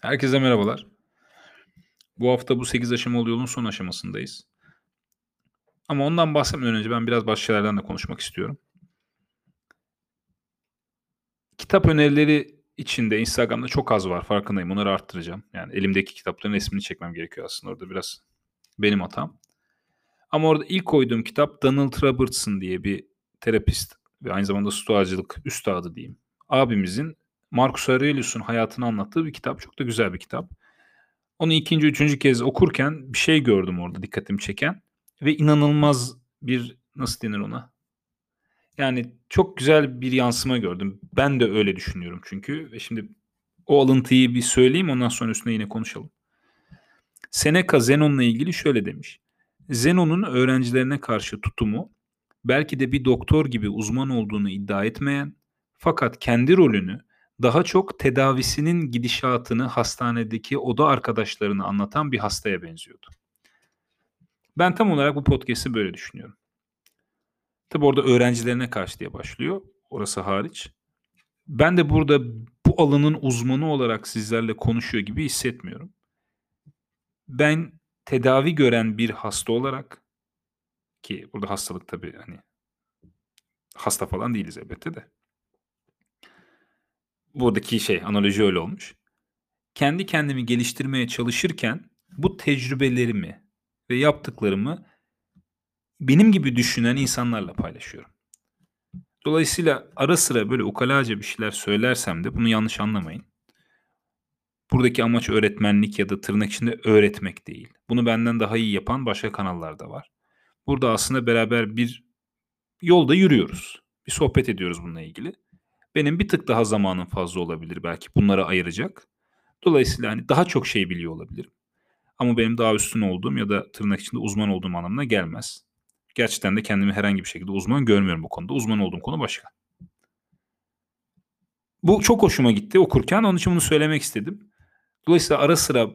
Herkese merhabalar. Bu hafta bu 8 aşamalı yolun son aşamasındayız. Ama ondan bahsetmeden önce ben biraz başka şeylerden de konuşmak istiyorum. Kitap önerileri içinde Instagram'da çok az var farkındayım. Onları arttıracağım. Yani elimdeki kitapların resmini çekmem gerekiyor aslında orada biraz benim hatam. Ama orada ilk koyduğum kitap Donald Robertson diye bir terapist ve aynı zamanda stoacılık üstadı diyeyim. Abimizin Marcus Aurelius'un hayatını anlattığı bir kitap. Çok da güzel bir kitap. Onu ikinci, üçüncü kez okurken bir şey gördüm orada dikkatimi çeken. Ve inanılmaz bir nasıl denir ona? Yani çok güzel bir yansıma gördüm. Ben de öyle düşünüyorum çünkü. Ve şimdi o alıntıyı bir söyleyeyim ondan sonra üstüne yine konuşalım. Seneca Zenon'la ilgili şöyle demiş. Zenon'un öğrencilerine karşı tutumu belki de bir doktor gibi uzman olduğunu iddia etmeyen fakat kendi rolünü daha çok tedavisinin gidişatını hastanedeki oda arkadaşlarına anlatan bir hastaya benziyordu. Ben tam olarak bu podcast'i böyle düşünüyorum. Tabi orada öğrencilerine karşı diye başlıyor. Orası hariç. Ben de burada bu alanın uzmanı olarak sizlerle konuşuyor gibi hissetmiyorum. Ben tedavi gören bir hasta olarak ki burada hastalık tabii hani hasta falan değiliz elbette de buradaki şey analoji öyle olmuş. Kendi kendimi geliştirmeye çalışırken bu tecrübelerimi ve yaptıklarımı benim gibi düşünen insanlarla paylaşıyorum. Dolayısıyla ara sıra böyle ukalaca bir şeyler söylersem de bunu yanlış anlamayın. Buradaki amaç öğretmenlik ya da tırnak içinde öğretmek değil. Bunu benden daha iyi yapan başka kanallar da var. Burada aslında beraber bir yolda yürüyoruz. Bir sohbet ediyoruz bununla ilgili. Benim bir tık daha zamanım fazla olabilir belki bunlara ayıracak. Dolayısıyla hani daha çok şey biliyor olabilirim. Ama benim daha üstün olduğum ya da tırnak içinde uzman olduğum anlamına gelmez. Gerçekten de kendimi herhangi bir şekilde uzman görmüyorum bu konuda. Uzman olduğum konu başka. Bu çok hoşuma gitti okurken. Onun için bunu söylemek istedim. Dolayısıyla ara sıra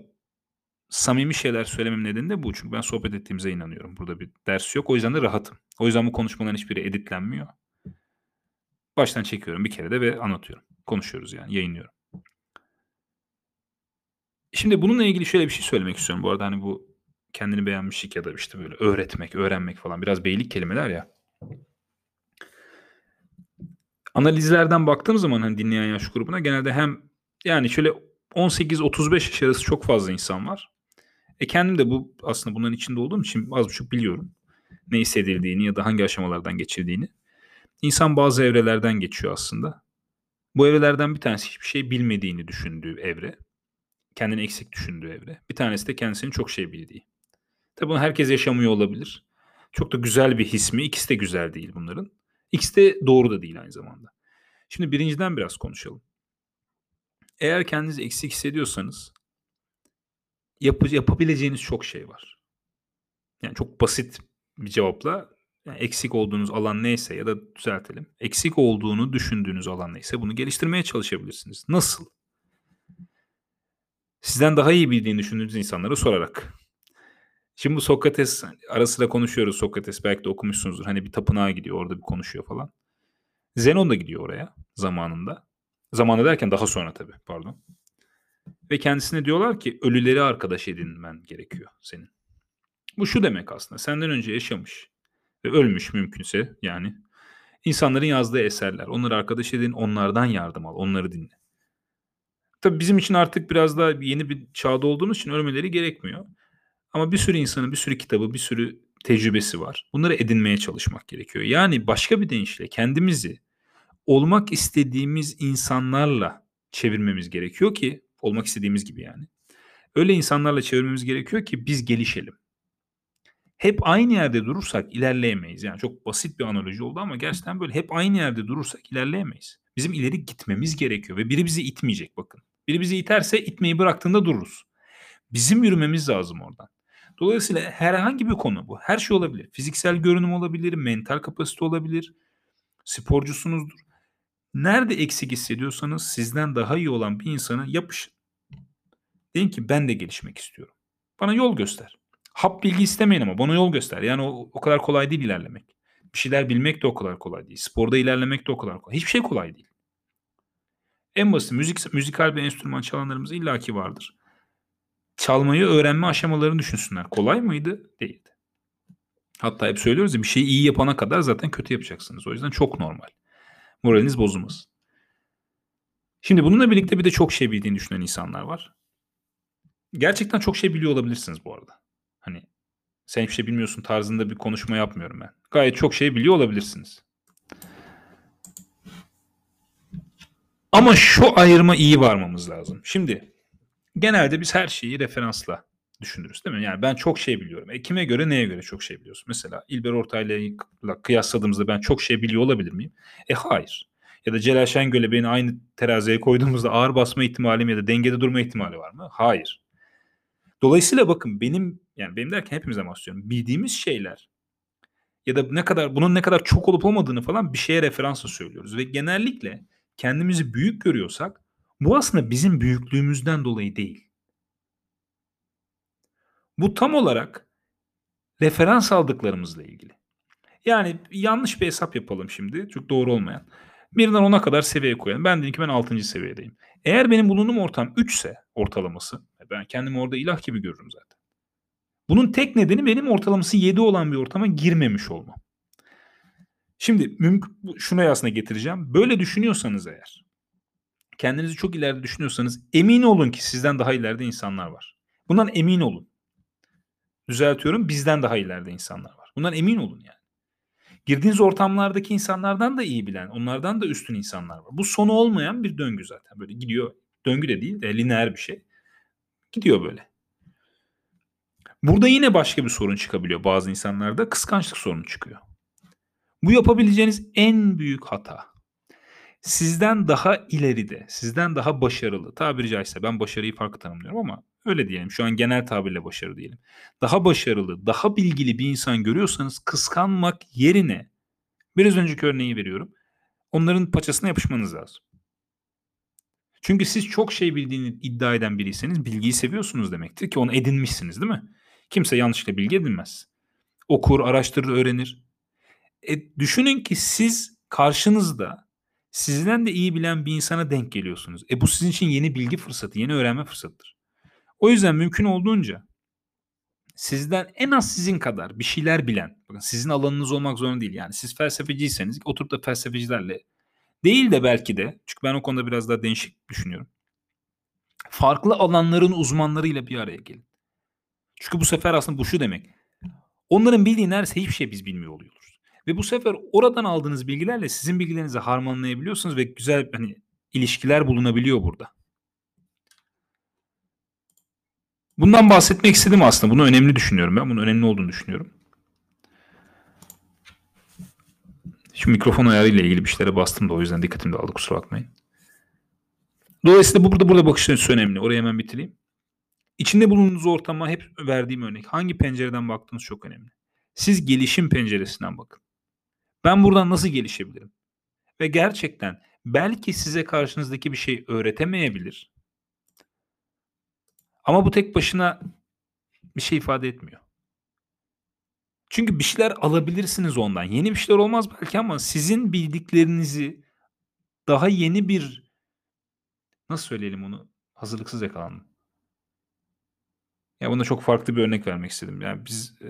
samimi şeyler söylemem nedeni de bu. Çünkü ben sohbet ettiğimize inanıyorum. Burada bir ders yok. O yüzden de rahatım. O yüzden bu konuşmaların hiçbiri editlenmiyor. Baştan çekiyorum bir kere de ve anlatıyorum. Konuşuyoruz yani, yayınlıyorum. Şimdi bununla ilgili şöyle bir şey söylemek istiyorum. Bu arada hani bu kendini beğenmişlik ya da işte böyle öğretmek, öğrenmek falan biraz beylik kelimeler ya. Analizlerden baktığım zaman hani dinleyen yaş grubuna genelde hem yani şöyle 18-35 yaş arası çok fazla insan var. E kendim de bu aslında bunların içinde olduğum için az buçuk biliyorum. Ne hissedildiğini ya da hangi aşamalardan geçildiğini. İnsan bazı evrelerden geçiyor aslında. Bu evrelerden bir tanesi hiçbir şey bilmediğini düşündüğü evre. Kendini eksik düşündüğü evre. Bir tanesi de kendisini çok şey bildiği. Tabi bunu herkes yaşamıyor olabilir. Çok da güzel bir his mi? İkisi de güzel değil bunların. İkisi de doğru da değil aynı zamanda. Şimdi birinciden biraz konuşalım. Eğer kendinizi eksik hissediyorsanız yap- yapabileceğiniz çok şey var. Yani çok basit bir cevapla yani eksik olduğunuz alan neyse ya da düzeltelim. Eksik olduğunu düşündüğünüz alan neyse bunu geliştirmeye çalışabilirsiniz. Nasıl? Sizden daha iyi bildiğini düşündüğünüz insanlara sorarak. Şimdi bu Sokrates ara sıra konuşuyoruz Sokrates belki de okumuşsunuzdur. Hani bir tapınağa gidiyor orada bir konuşuyor falan. Zenon da gidiyor oraya zamanında. Zamanı derken daha sonra tabii pardon. Ve kendisine diyorlar ki ölüleri arkadaş edinmen gerekiyor senin. Bu şu demek aslında senden önce yaşamış ölmüş mümkünse yani. insanların yazdığı eserler. Onları arkadaş edin, onlardan yardım al, onları dinle. Tabii bizim için artık biraz daha yeni bir çağda olduğumuz için ölmeleri gerekmiyor. Ama bir sürü insanın bir sürü kitabı, bir sürü tecrübesi var. Bunları edinmeye çalışmak gerekiyor. Yani başka bir deyişle kendimizi olmak istediğimiz insanlarla çevirmemiz gerekiyor ki olmak istediğimiz gibi yani. Öyle insanlarla çevirmemiz gerekiyor ki biz gelişelim hep aynı yerde durursak ilerleyemeyiz. Yani çok basit bir analoji oldu ama gerçekten böyle hep aynı yerde durursak ilerleyemeyiz. Bizim ileri gitmemiz gerekiyor ve biri bizi itmeyecek bakın. Biri bizi iterse itmeyi bıraktığında dururuz. Bizim yürümemiz lazım oradan. Dolayısıyla herhangi bir konu bu. Her şey olabilir. Fiziksel görünüm olabilir, mental kapasite olabilir, sporcusunuzdur. Nerede eksik hissediyorsanız sizden daha iyi olan bir insana yapışın. Deyin ki ben de gelişmek istiyorum. Bana yol göster. Hap bilgi istemeyin ama bana yol göster. Yani o, o kadar kolay değil ilerlemek. Bir şeyler bilmek de o kadar kolay değil. Sporda ilerlemek de o kadar kolay. Hiçbir şey kolay değil. En basit müzik müzikal bir enstrüman çalanlarımız illaki vardır. Çalmayı öğrenme aşamalarını düşünsünler. Kolay mıydı? Değildi. Hatta hep söylüyoruz ya bir şeyi iyi yapana kadar zaten kötü yapacaksınız. O yüzden çok normal. Moraliniz bozulmaz. Şimdi bununla birlikte bir de çok şey bildiğini düşünen insanlar var. Gerçekten çok şey biliyor olabilirsiniz bu arada. Hani sen hiçbir şey bilmiyorsun tarzında bir konuşma yapmıyorum ben. Gayet çok şey biliyor olabilirsiniz. Ama şu ayrıma iyi varmamız lazım. Şimdi genelde biz her şeyi referansla düşünürüz değil mi? Yani ben çok şey biliyorum. E kime göre neye göre çok şey biliyorsun? Mesela İlber Ortaylı'yla kıyasladığımızda ben çok şey biliyor olabilir miyim? E hayır. Ya da Celal Şengöl'e beni aynı teraziye koyduğumuzda ağır basma ihtimalim ya da dengede durma ihtimali var mı? Hayır. Dolayısıyla bakın benim yani benim derken hepimize bahsediyorum. Bildiğimiz şeyler ya da ne kadar bunun ne kadar çok olup olmadığını falan bir şeye referansla söylüyoruz ve genellikle kendimizi büyük görüyorsak bu aslında bizim büyüklüğümüzden dolayı değil. Bu tam olarak referans aldıklarımızla ilgili. Yani yanlış bir hesap yapalım şimdi. Çok doğru olmayan. Birden 10'a kadar seviye koyalım. Ben dedim ki ben 6. seviyedeyim. Eğer benim bulunduğum ortam 3 ise ortalaması ben kendimi orada ilah gibi görürüm zaten. Bunun tek nedeni benim ortalaması 7 olan bir ortama girmemiş olmam. Şimdi mümkün şuna aslında getireceğim. Böyle düşünüyorsanız eğer kendinizi çok ileride düşünüyorsanız emin olun ki sizden daha ileride insanlar var. Bundan emin olun. Düzeltiyorum bizden daha ileride insanlar var. Bundan emin olun yani. Girdiğiniz ortamlardaki insanlardan da iyi bilen, onlardan da üstün insanlar var. Bu sonu olmayan bir döngü zaten. Böyle gidiyor. Döngü de değil de lineer bir şey. Gidiyor böyle. Burada yine başka bir sorun çıkabiliyor bazı insanlarda. Kıskançlık sorunu çıkıyor. Bu yapabileceğiniz en büyük hata. Sizden daha ileride, sizden daha başarılı, tabiri caizse ben başarıyı farklı tanımlıyorum ama öyle diyelim. Şu an genel tabirle başarı diyelim. Daha başarılı, daha bilgili bir insan görüyorsanız kıskanmak yerine biraz önceki örneği veriyorum. Onların paçasına yapışmanız lazım. Çünkü siz çok şey bildiğini iddia eden biriyseniz bilgiyi seviyorsunuz demektir ki onu edinmişsiniz değil mi? Kimse yanlışlıkla bilgi edinmez. Okur, araştırır, öğrenir. E, düşünün ki siz karşınızda sizden de iyi bilen bir insana denk geliyorsunuz. E bu sizin için yeni bilgi fırsatı, yeni öğrenme fırsatıdır. O yüzden mümkün olduğunca sizden en az sizin kadar bir şeyler bilen, bakın sizin alanınız olmak zorunda değil. Yani siz felsefeciyseniz oturup da felsefecilerle değil de belki de çünkü ben o konuda biraz daha değişik düşünüyorum. Farklı alanların uzmanlarıyla bir araya gelin. Çünkü bu sefer aslında bu şu demek. Onların bildiği neredeyse hiçbir şey biz bilmiyor oluyoruz. Ve bu sefer oradan aldığınız bilgilerle sizin bilgilerinizi harmanlayabiliyorsunuz ve güzel hani ilişkiler bulunabiliyor burada. Bundan bahsetmek istedim aslında. Bunu önemli düşünüyorum ben. Bunun önemli olduğunu düşünüyorum. Şu mikrofon ayarıyla ilgili bir şeylere bastım da o yüzden dikkatim dağıldı kusura bakmayın. Dolayısıyla bu burada burada bakış açısı önemli. Orayı hemen bitireyim. İçinde bulunduğunuz ortama hep verdiğim örnek. Hangi pencereden baktığınız çok önemli. Siz gelişim penceresinden bakın. Ben buradan nasıl gelişebilirim? Ve gerçekten belki size karşınızdaki bir şey öğretemeyebilir. Ama bu tek başına bir şey ifade etmiyor. Çünkü bir şeyler alabilirsiniz ondan. Yeni bir şeyler olmaz belki ama sizin bildiklerinizi daha yeni bir nasıl söyleyelim onu? Hazırlıksız yakalandım. Ya buna çok farklı bir örnek vermek istedim. Yani biz e,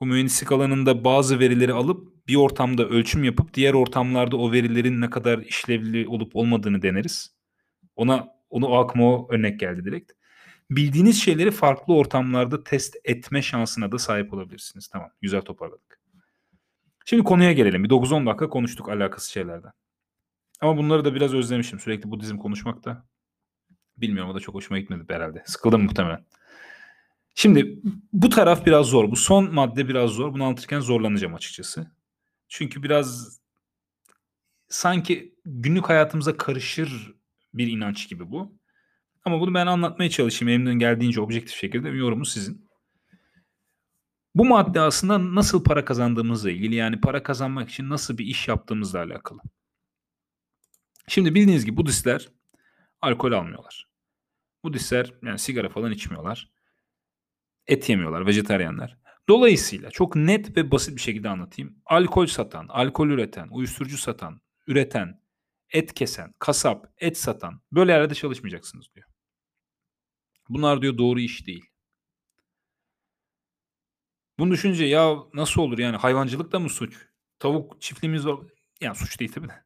bu mühendislik alanında bazı verileri alıp bir ortamda ölçüm yapıp diğer ortamlarda o verilerin ne kadar işlevli olup olmadığını deneriz. Ona onu o aklıma o örnek geldi direkt. Bildiğiniz şeyleri farklı ortamlarda test etme şansına da sahip olabilirsiniz. Tamam güzel toparladık. Şimdi konuya gelelim. Bir 9-10 dakika konuştuk alakası şeylerden. Ama bunları da biraz özlemişim. Sürekli Budizm konuşmak da. Bilmiyorum o da çok hoşuma gitmedi herhalde. Sıkıldım muhtemelen. Şimdi bu taraf biraz zor. Bu son madde biraz zor. Bunu anlatırken zorlanacağım açıkçası. Çünkü biraz sanki günlük hayatımıza karışır bir inanç gibi bu. Ama bunu ben anlatmaya çalışayım. Elimden geldiğince objektif şekilde. Yorumu sizin. Bu madde aslında nasıl para kazandığımızla ilgili. Yani para kazanmak için nasıl bir iş yaptığımızla alakalı. Şimdi bildiğiniz gibi Budistler alkol almıyorlar. Budistler yani sigara falan içmiyorlar. Et yemiyorlar, vejetaryenler. Dolayısıyla çok net ve basit bir şekilde anlatayım. Alkol satan, alkol üreten, uyuşturucu satan, üreten et kesen, kasap, et satan böyle yerlerde çalışmayacaksınız diyor. Bunlar diyor doğru iş değil. Bunu düşünce ya nasıl olur yani hayvancılık da mı suç? Tavuk çiftliğimiz var. Yani suç değil tabii de.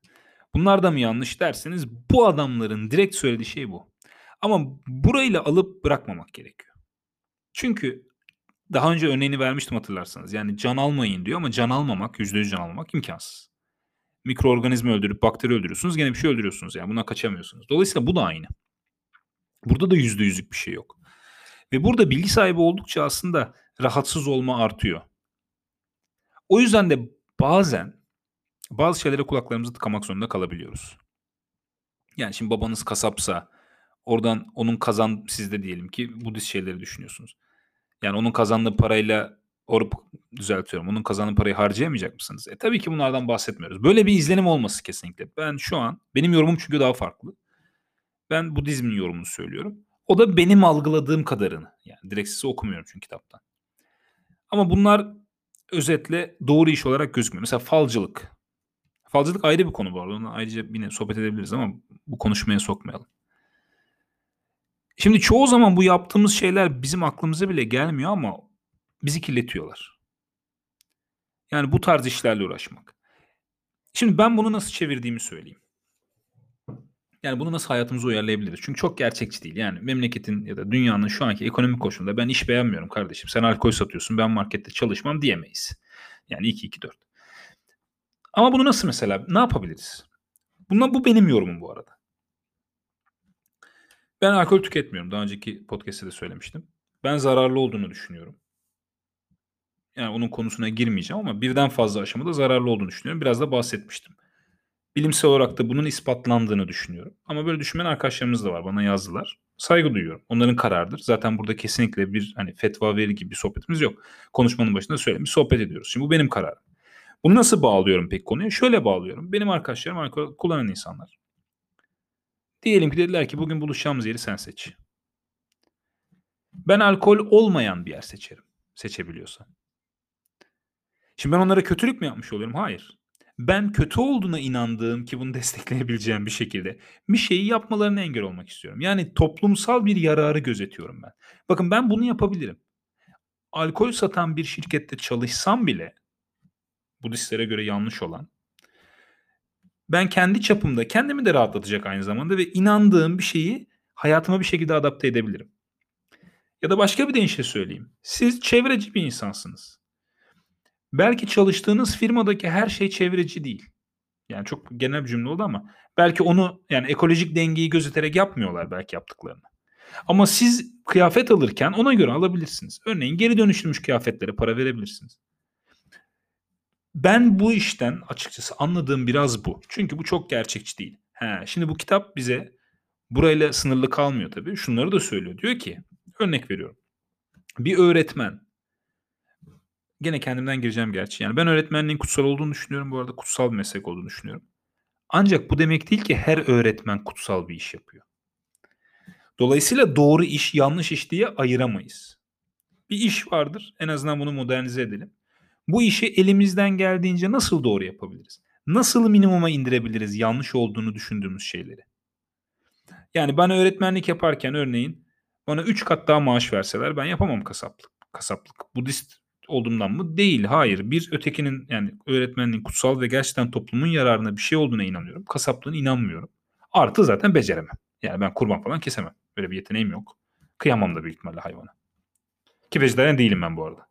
Bunlar da mı yanlış derseniz bu adamların direkt söylediği şey bu. Ama burayla alıp bırakmamak gerekiyor. Çünkü daha önce örneğini vermiştim hatırlarsanız. Yani can almayın diyor ama can almamak, %100 can almamak imkansız. Mikroorganizma öldürüp bakteri öldürüyorsunuz gene bir şey öldürüyorsunuz yani buna kaçamıyorsunuz. Dolayısıyla bu da aynı. Burada da %100'lük bir şey yok. Ve burada bilgi sahibi oldukça aslında rahatsız olma artıyor. O yüzden de bazen bazı şeylere kulaklarımızı tıkamak zorunda kalabiliyoruz. Yani şimdi babanız kasapsa oradan onun kazan sizde diyelim ki Budist şeyleri düşünüyorsunuz. Yani onun kazandığı parayla orup düzeltiyorum. Onun kazandığı parayı harcayamayacak mısınız? E tabii ki bunlardan bahsetmiyoruz. Böyle bir izlenim olması kesinlikle. Ben şu an benim yorumum çünkü daha farklı. Ben Budizmin yorumunu söylüyorum. O da benim algıladığım kadarını. Yani direkt size okumuyorum çünkü kitaptan. Ama bunlar özetle doğru iş olarak gözükmüyor. Mesela falcılık. Falcılık ayrı bir konu bu arada. Ona ayrıca yine sohbet edebiliriz ama bu konuşmaya sokmayalım. Şimdi çoğu zaman bu yaptığımız şeyler bizim aklımıza bile gelmiyor ama bizi kirletiyorlar. Yani bu tarz işlerle uğraşmak. Şimdi ben bunu nasıl çevirdiğimi söyleyeyim. Yani bunu nasıl hayatımıza uyarlayabiliriz? Çünkü çok gerçekçi değil. Yani memleketin ya da dünyanın şu anki ekonomik koşulunda ben iş beğenmiyorum kardeşim. Sen alkol satıyorsun ben markette çalışmam diyemeyiz. Yani 2-2-4. Ama bunu nasıl mesela ne yapabiliriz? Bundan bu benim yorumum bu arada. Ben alkol tüketmiyorum. Daha önceki podcast'te de söylemiştim. Ben zararlı olduğunu düşünüyorum. Yani onun konusuna girmeyeceğim ama birden fazla aşamada zararlı olduğunu düşünüyorum. Biraz da bahsetmiştim. Bilimsel olarak da bunun ispatlandığını düşünüyorum. Ama böyle düşünmeyen arkadaşlarımız da var. Bana yazdılar. Saygı duyuyorum. Onların kararıdır. Zaten burada kesinlikle bir hani fetva veri gibi bir sohbetimiz yok. Konuşmanın başında söylemiş sohbet ediyoruz. Şimdi bu benim kararım. Bunu nasıl bağlıyorum pek konuya? Şöyle bağlıyorum. Benim arkadaşlarım alkol kullanan insanlar. Diyelim ki dediler ki bugün buluşacağımız yeri sen seç. Ben alkol olmayan bir yer seçerim. Seçebiliyorsan. Şimdi ben onlara kötülük mü yapmış oluyorum? Hayır. Ben kötü olduğuna inandığım ki bunu destekleyebileceğim bir şekilde bir şeyi yapmalarına engel olmak istiyorum. Yani toplumsal bir yararı gözetiyorum ben. Bakın ben bunu yapabilirim. Alkol satan bir şirkette çalışsam bile Budistlere göre yanlış olan ben kendi çapımda kendimi de rahatlatacak aynı zamanda ve inandığım bir şeyi hayatıma bir şekilde adapte edebilirim. Ya da başka bir deyişle söyleyeyim. Siz çevreci bir insansınız. Belki çalıştığınız firmadaki her şey çevreci değil. Yani çok genel bir cümle oldu ama belki onu yani ekolojik dengeyi gözeterek yapmıyorlar belki yaptıklarını. Ama siz kıyafet alırken ona göre alabilirsiniz. Örneğin geri dönüştürmüş kıyafetlere para verebilirsiniz. Ben bu işten açıkçası anladığım biraz bu. Çünkü bu çok gerçekçi değil. He, şimdi bu kitap bize burayla sınırlı kalmıyor tabii. Şunları da söylüyor. Diyor ki örnek veriyorum. Bir öğretmen gene kendimden gireceğim gerçi. Yani ben öğretmenliğin kutsal olduğunu düşünüyorum. Bu arada kutsal bir meslek olduğunu düşünüyorum. Ancak bu demek değil ki her öğretmen kutsal bir iş yapıyor. Dolayısıyla doğru iş, yanlış iş diye ayıramayız. Bir iş vardır. En azından bunu modernize edelim. Bu işi elimizden geldiğince nasıl doğru yapabiliriz? Nasıl minimuma indirebiliriz yanlış olduğunu düşündüğümüz şeyleri? Yani bana öğretmenlik yaparken örneğin bana 3 kat daha maaş verseler ben yapamam kasaplık. Kasaplık. Budist olduğumdan mı? Değil. Hayır. Bir ötekinin yani öğretmenliğin kutsal ve gerçekten toplumun yararına bir şey olduğuna inanıyorum. Kasaplığına inanmıyorum. Artı zaten beceremem. Yani ben kurban falan kesemem. Böyle bir yeteneğim yok. Kıyamam da büyük ihtimalle hayvana. Ki vejetaryen değilim ben bu arada.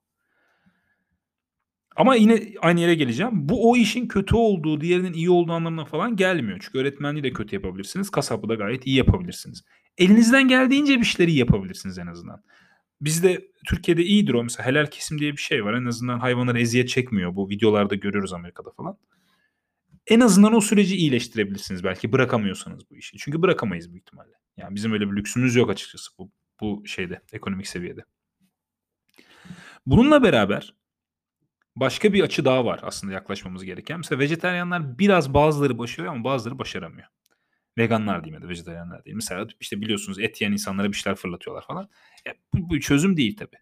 Ama yine aynı yere geleceğim. Bu o işin kötü olduğu, diğerinin iyi olduğu anlamına falan gelmiyor. Çünkü öğretmenliği de kötü yapabilirsiniz. Kasabı da gayet iyi yapabilirsiniz. Elinizden geldiğince bir şeyleri yapabilirsiniz en azından. Bizde Türkiye'de iyidir o. Mesela helal kesim diye bir şey var. En azından hayvanlar eziyet çekmiyor. Bu videolarda görüyoruz Amerika'da falan. En azından o süreci iyileştirebilirsiniz belki bırakamıyorsanız bu işi. Çünkü bırakamayız büyük ihtimalle. Yani bizim öyle bir lüksümüz yok açıkçası bu, bu şeyde, ekonomik seviyede. Bununla beraber başka bir açı daha var aslında yaklaşmamız gereken. Mesela vejeteryanlar biraz bazıları başarıyor ama bazıları başaramıyor. Veganlar diyeyim ya da vejeteryanlar değil. Mesela işte biliyorsunuz et yiyen insanlara bir şeyler fırlatıyorlar falan. Ya, bu, bu çözüm değil tabi.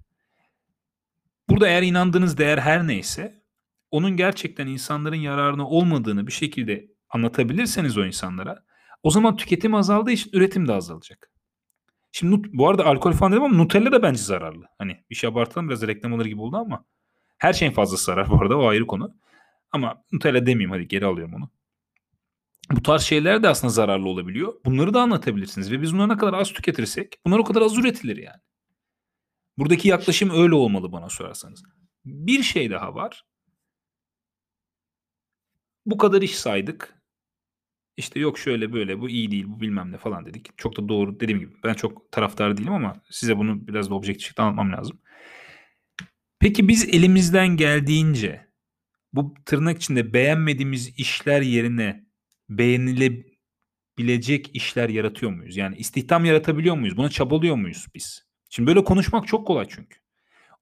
Burada eğer inandığınız değer her neyse onun gerçekten insanların yararına olmadığını bir şekilde anlatabilirseniz o insanlara o zaman tüketim azaldığı için üretim de azalacak. Şimdi bu arada alkol falan dedim ama Nutella da bence zararlı. Hani bir şey abartalım biraz reklam alır gibi oldu ama her şeyin fazlası zarar bu arada o ayrı konu. Ama Nutella demeyeyim hadi geri alıyorum onu. Bu tarz şeyler de aslında zararlı olabiliyor. Bunları da anlatabilirsiniz ve biz bunları ne kadar az tüketirsek bunlar o kadar az üretilir yani. Buradaki yaklaşım öyle olmalı bana sorarsanız. Bir şey daha var. Bu kadar iş saydık. İşte yok şöyle böyle bu iyi değil bu bilmem ne falan dedik. Çok da doğru dediğim gibi ben çok taraftar değilim ama size bunu biraz da objektif şekilde anlatmam lazım. Peki biz elimizden geldiğince bu tırnak içinde beğenmediğimiz işler yerine beğenilebilecek işler yaratıyor muyuz? Yani istihdam yaratabiliyor muyuz? Buna çabalıyor muyuz biz? Şimdi böyle konuşmak çok kolay çünkü.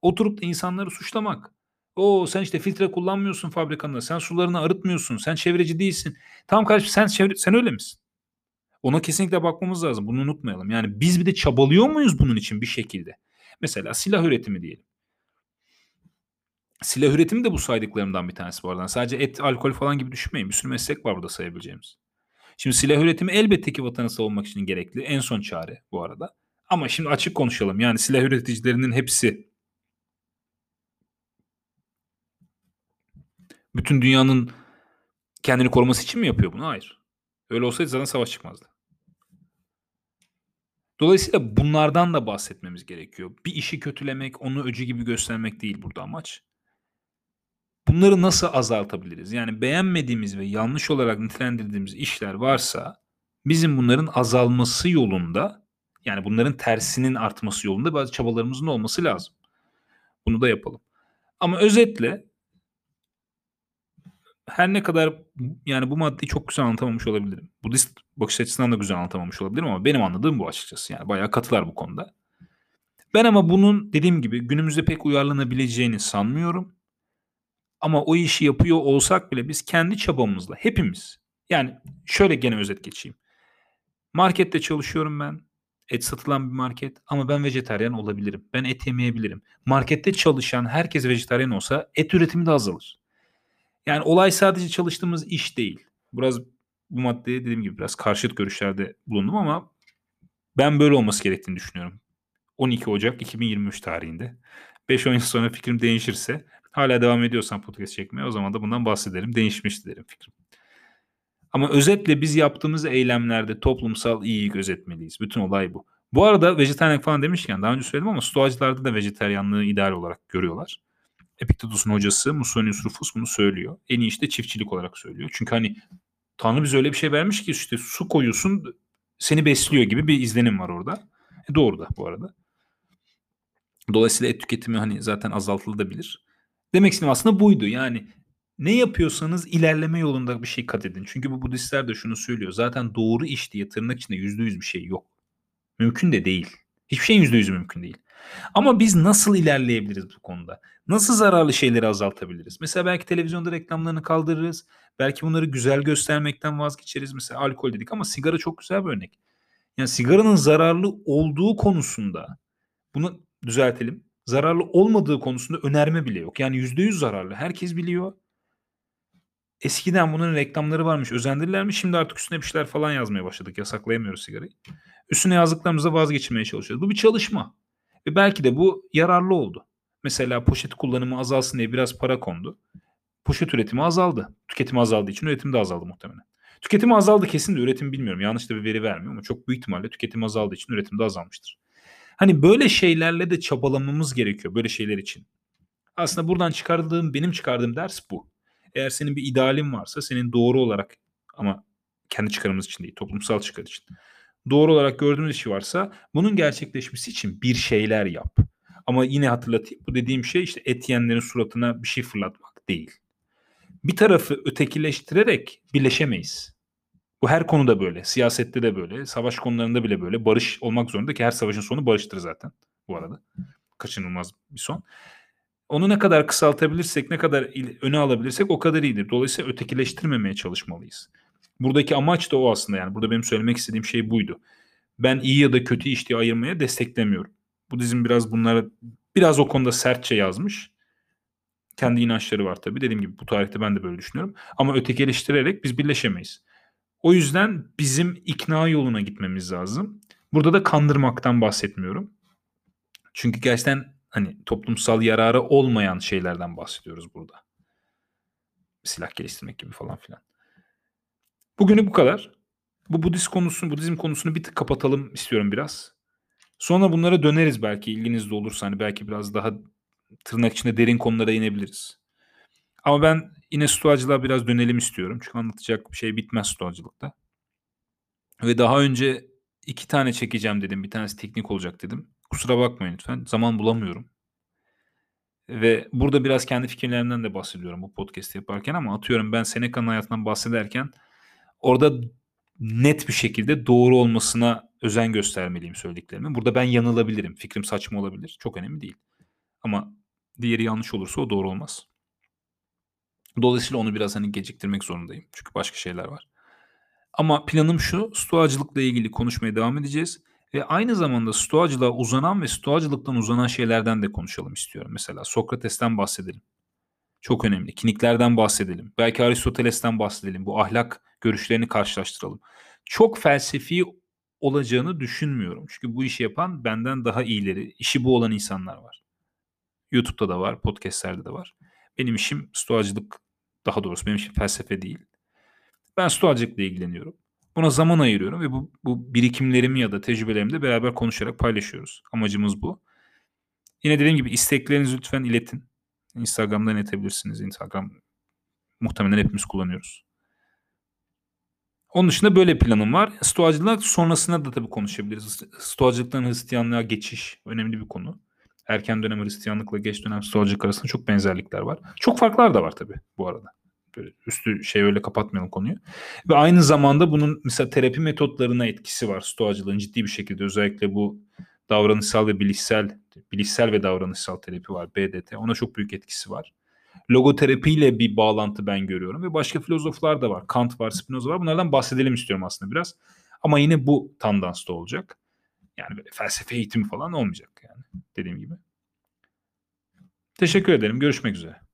Oturup da insanları suçlamak. O sen işte filtre kullanmıyorsun fabrikanda. Sen sularını arıtmıyorsun. Sen çevreci değilsin. Tamam kardeşim sen çevre, sen öyle misin? Ona kesinlikle bakmamız lazım. Bunu unutmayalım. Yani biz bir de çabalıyor muyuz bunun için bir şekilde? Mesela silah üretimi diyelim. Silah üretimi de bu saydıklarımdan bir tanesi bu arada. Sadece et, alkol falan gibi düşünmeyin. Bir sürü meslek var burada sayabileceğimiz. Şimdi silah üretimi elbette ki vatanı savunmak için gerekli. En son çare bu arada. Ama şimdi açık konuşalım. Yani silah üreticilerinin hepsi bütün dünyanın kendini koruması için mi yapıyor bunu? Hayır. Öyle olsaydı zaten savaş çıkmazdı. Dolayısıyla bunlardan da bahsetmemiz gerekiyor. Bir işi kötülemek, onu öcü gibi göstermek değil burada amaç. Bunları nasıl azaltabiliriz? Yani beğenmediğimiz ve yanlış olarak nitelendirdiğimiz işler varsa bizim bunların azalması yolunda yani bunların tersinin artması yolunda bazı çabalarımızın olması lazım. Bunu da yapalım. Ama özetle her ne kadar yani bu maddeyi çok güzel anlatamamış olabilirim. Budist bakış açısından da güzel anlatamamış olabilirim ama benim anladığım bu açıkçası. Yani bayağı katılar bu konuda. Ben ama bunun dediğim gibi günümüzde pek uyarlanabileceğini sanmıyorum. Ama o işi yapıyor olsak bile biz kendi çabamızla hepimiz yani şöyle gene özet geçeyim. Markette çalışıyorum ben. Et satılan bir market ama ben vejetaryen olabilirim. Ben et yemeyebilirim. Markette çalışan herkes vejetaryen olsa et üretimi de azalır. Yani olay sadece çalıştığımız iş değil. Biraz bu maddeye dediğim gibi biraz karşıt görüşlerde bulundum ama ben böyle olması gerektiğini düşünüyorum. 12 Ocak 2023 tarihinde. 5 yıl sonra fikrim değişirse hala devam ediyorsam podcast çekmeye o zaman da bundan bahsederim. Değişmişti derim fikrim. Ama özetle biz yaptığımız eylemlerde toplumsal iyiyi gözetmeliyiz. Bütün olay bu. Bu arada vejetaryen falan demişken daha önce söyledim ama stoacılarda da vejetaryenlığı ideal olarak görüyorlar. Epiktetus'un hocası Musonius Rufus bunu söylüyor. En iyi işte çiftçilik olarak söylüyor. Çünkü hani Tanrı bize öyle bir şey vermiş ki işte su koyuyorsun seni besliyor gibi bir izlenim var orada. E doğru da bu arada. Dolayısıyla et tüketimi hani zaten azaltılabilir. Demek istediğim aslında buydu. Yani ne yapıyorsanız ilerleme yolunda bir şey kat edin. Çünkü bu Budistler de şunu söylüyor. Zaten doğru iş diye tırnak içinde yüzde yüz bir şey yok. Mümkün de değil. Hiçbir şeyin yüzde yüzü mümkün değil. Ama biz nasıl ilerleyebiliriz bu konuda? Nasıl zararlı şeyleri azaltabiliriz? Mesela belki televizyonda reklamlarını kaldırırız. Belki bunları güzel göstermekten vazgeçeriz. Mesela alkol dedik ama sigara çok güzel bir örnek. Yani sigaranın zararlı olduğu konusunda bunu düzeltelim. Zararlı olmadığı konusunda önerme bile yok. Yani %100 zararlı. Herkes biliyor. Eskiden bunun reklamları varmış, özendirirlermiş. Şimdi artık üstüne bir şeyler falan yazmaya başladık. Yasaklayamıyoruz sigarayı. Üstüne yazdıklarımızla vazgeçmeye çalışıyoruz. Bu bir çalışma. Ve belki de bu yararlı oldu. Mesela poşet kullanımı azalsın diye biraz para kondu. Poşet üretimi azaldı. Tüketimi azaldığı için üretim de azaldı muhtemelen. Tüketimi azaldı kesin de üretim bilmiyorum. Yanlış da bir veri vermiyor ama çok büyük ihtimalle tüketim azaldığı için üretim de azalmıştır. Hani böyle şeylerle de çabalamamız gerekiyor böyle şeyler için. Aslında buradan çıkardığım, benim çıkardığım ders bu. Eğer senin bir idealin varsa senin doğru olarak ama kendi çıkarımız için değil, toplumsal çıkar için. Doğru olarak gördüğümüz işi varsa bunun gerçekleşmesi için bir şeyler yap. Ama yine hatırlatayım bu dediğim şey işte et yiyenlerin suratına bir şey fırlatmak değil. Bir tarafı ötekileştirerek birleşemeyiz. Bu her konuda böyle. Siyasette de böyle. Savaş konularında bile böyle. Barış olmak zorunda ki her savaşın sonu barıştır zaten bu arada. Kaçınılmaz bir son. Onu ne kadar kısaltabilirsek, ne kadar öne alabilirsek o kadar iyidir. Dolayısıyla ötekileştirmemeye çalışmalıyız. Buradaki amaç da o aslında yani. Burada benim söylemek istediğim şey buydu. Ben iyi ya da kötü iş diye ayırmaya desteklemiyorum. Bu dizim biraz bunlara biraz o konuda sertçe yazmış. Kendi inançları var tabii. Dediğim gibi bu tarihte ben de böyle düşünüyorum. Ama ötekileştirerek biz birleşemeyiz. O yüzden bizim ikna yoluna gitmemiz lazım. Burada da kandırmaktan bahsetmiyorum. Çünkü gerçekten hani toplumsal yararı olmayan şeylerden bahsediyoruz burada. Silah geliştirmek gibi falan filan. Bugünü bu kadar. Bu Budist konusunu, Budizm konusunu bir tık kapatalım istiyorum biraz. Sonra bunlara döneriz belki ilginiz de olursa. Hani belki biraz daha tırnak içinde derin konulara inebiliriz. Ama ben yine stoacılığa biraz dönelim istiyorum. Çünkü anlatacak bir şey bitmez stoacılıkta. Ve daha önce iki tane çekeceğim dedim. Bir tanesi teknik olacak dedim. Kusura bakmayın lütfen. Zaman bulamıyorum. Ve burada biraz kendi fikirlerimden de bahsediyorum bu podcast yaparken ama atıyorum ben Seneca'nın hayatından bahsederken orada net bir şekilde doğru olmasına özen göstermeliyim söylediklerimin. Burada ben yanılabilirim. Fikrim saçma olabilir. Çok önemli değil. Ama diğeri yanlış olursa o doğru olmaz. Dolayısıyla onu biraz hani geciktirmek zorundayım. Çünkü başka şeyler var. Ama planım şu. Stoacılıkla ilgili konuşmaya devam edeceğiz. Ve aynı zamanda stoacılığa uzanan ve stoacılıktan uzanan şeylerden de konuşalım istiyorum. Mesela Sokrates'ten bahsedelim. Çok önemli. Kiniklerden bahsedelim. Belki Aristoteles'ten bahsedelim. Bu ahlak görüşlerini karşılaştıralım. Çok felsefi olacağını düşünmüyorum. Çünkü bu işi yapan benden daha iyileri, işi bu olan insanlar var. YouTube'da da var, podcastlerde de var. Benim işim stoacılık, daha doğrusu benim işim felsefe değil. Ben stoacılıkla ilgileniyorum. Buna zaman ayırıyorum ve bu, bu birikimlerimi ya da tecrübelerimi de beraber konuşarak paylaşıyoruz. Amacımız bu. Yine dediğim gibi isteklerinizi lütfen iletin. Instagram'dan iletebilirsiniz. Instagram muhtemelen hepimiz kullanıyoruz. Onun dışında böyle planım var. Stoacılık sonrasında da tabii konuşabiliriz. Stoacılıktan Hristiyanlığa geçiş önemli bir konu. Erken dönem Hristiyanlıkla geç dönem Stoacılık arasında çok benzerlikler var. Çok farklar da var tabii bu arada. Böyle üstü şey öyle kapatmayalım konuyu. Ve aynı zamanda bunun mesela terapi metotlarına etkisi var Stoacılığın ciddi bir şekilde. Özellikle bu davranışsal ve bilişsel, bilişsel ve davranışsal terapi var BDT. Ona çok büyük etkisi var logoterapiyle bir bağlantı ben görüyorum ve başka filozoflar da var. Kant var, Spinoza var. Bunlardan bahsedelim istiyorum aslında biraz. Ama yine bu tandansta olacak. Yani böyle felsefe eğitimi falan olmayacak yani dediğim gibi. Teşekkür ederim. Görüşmek üzere.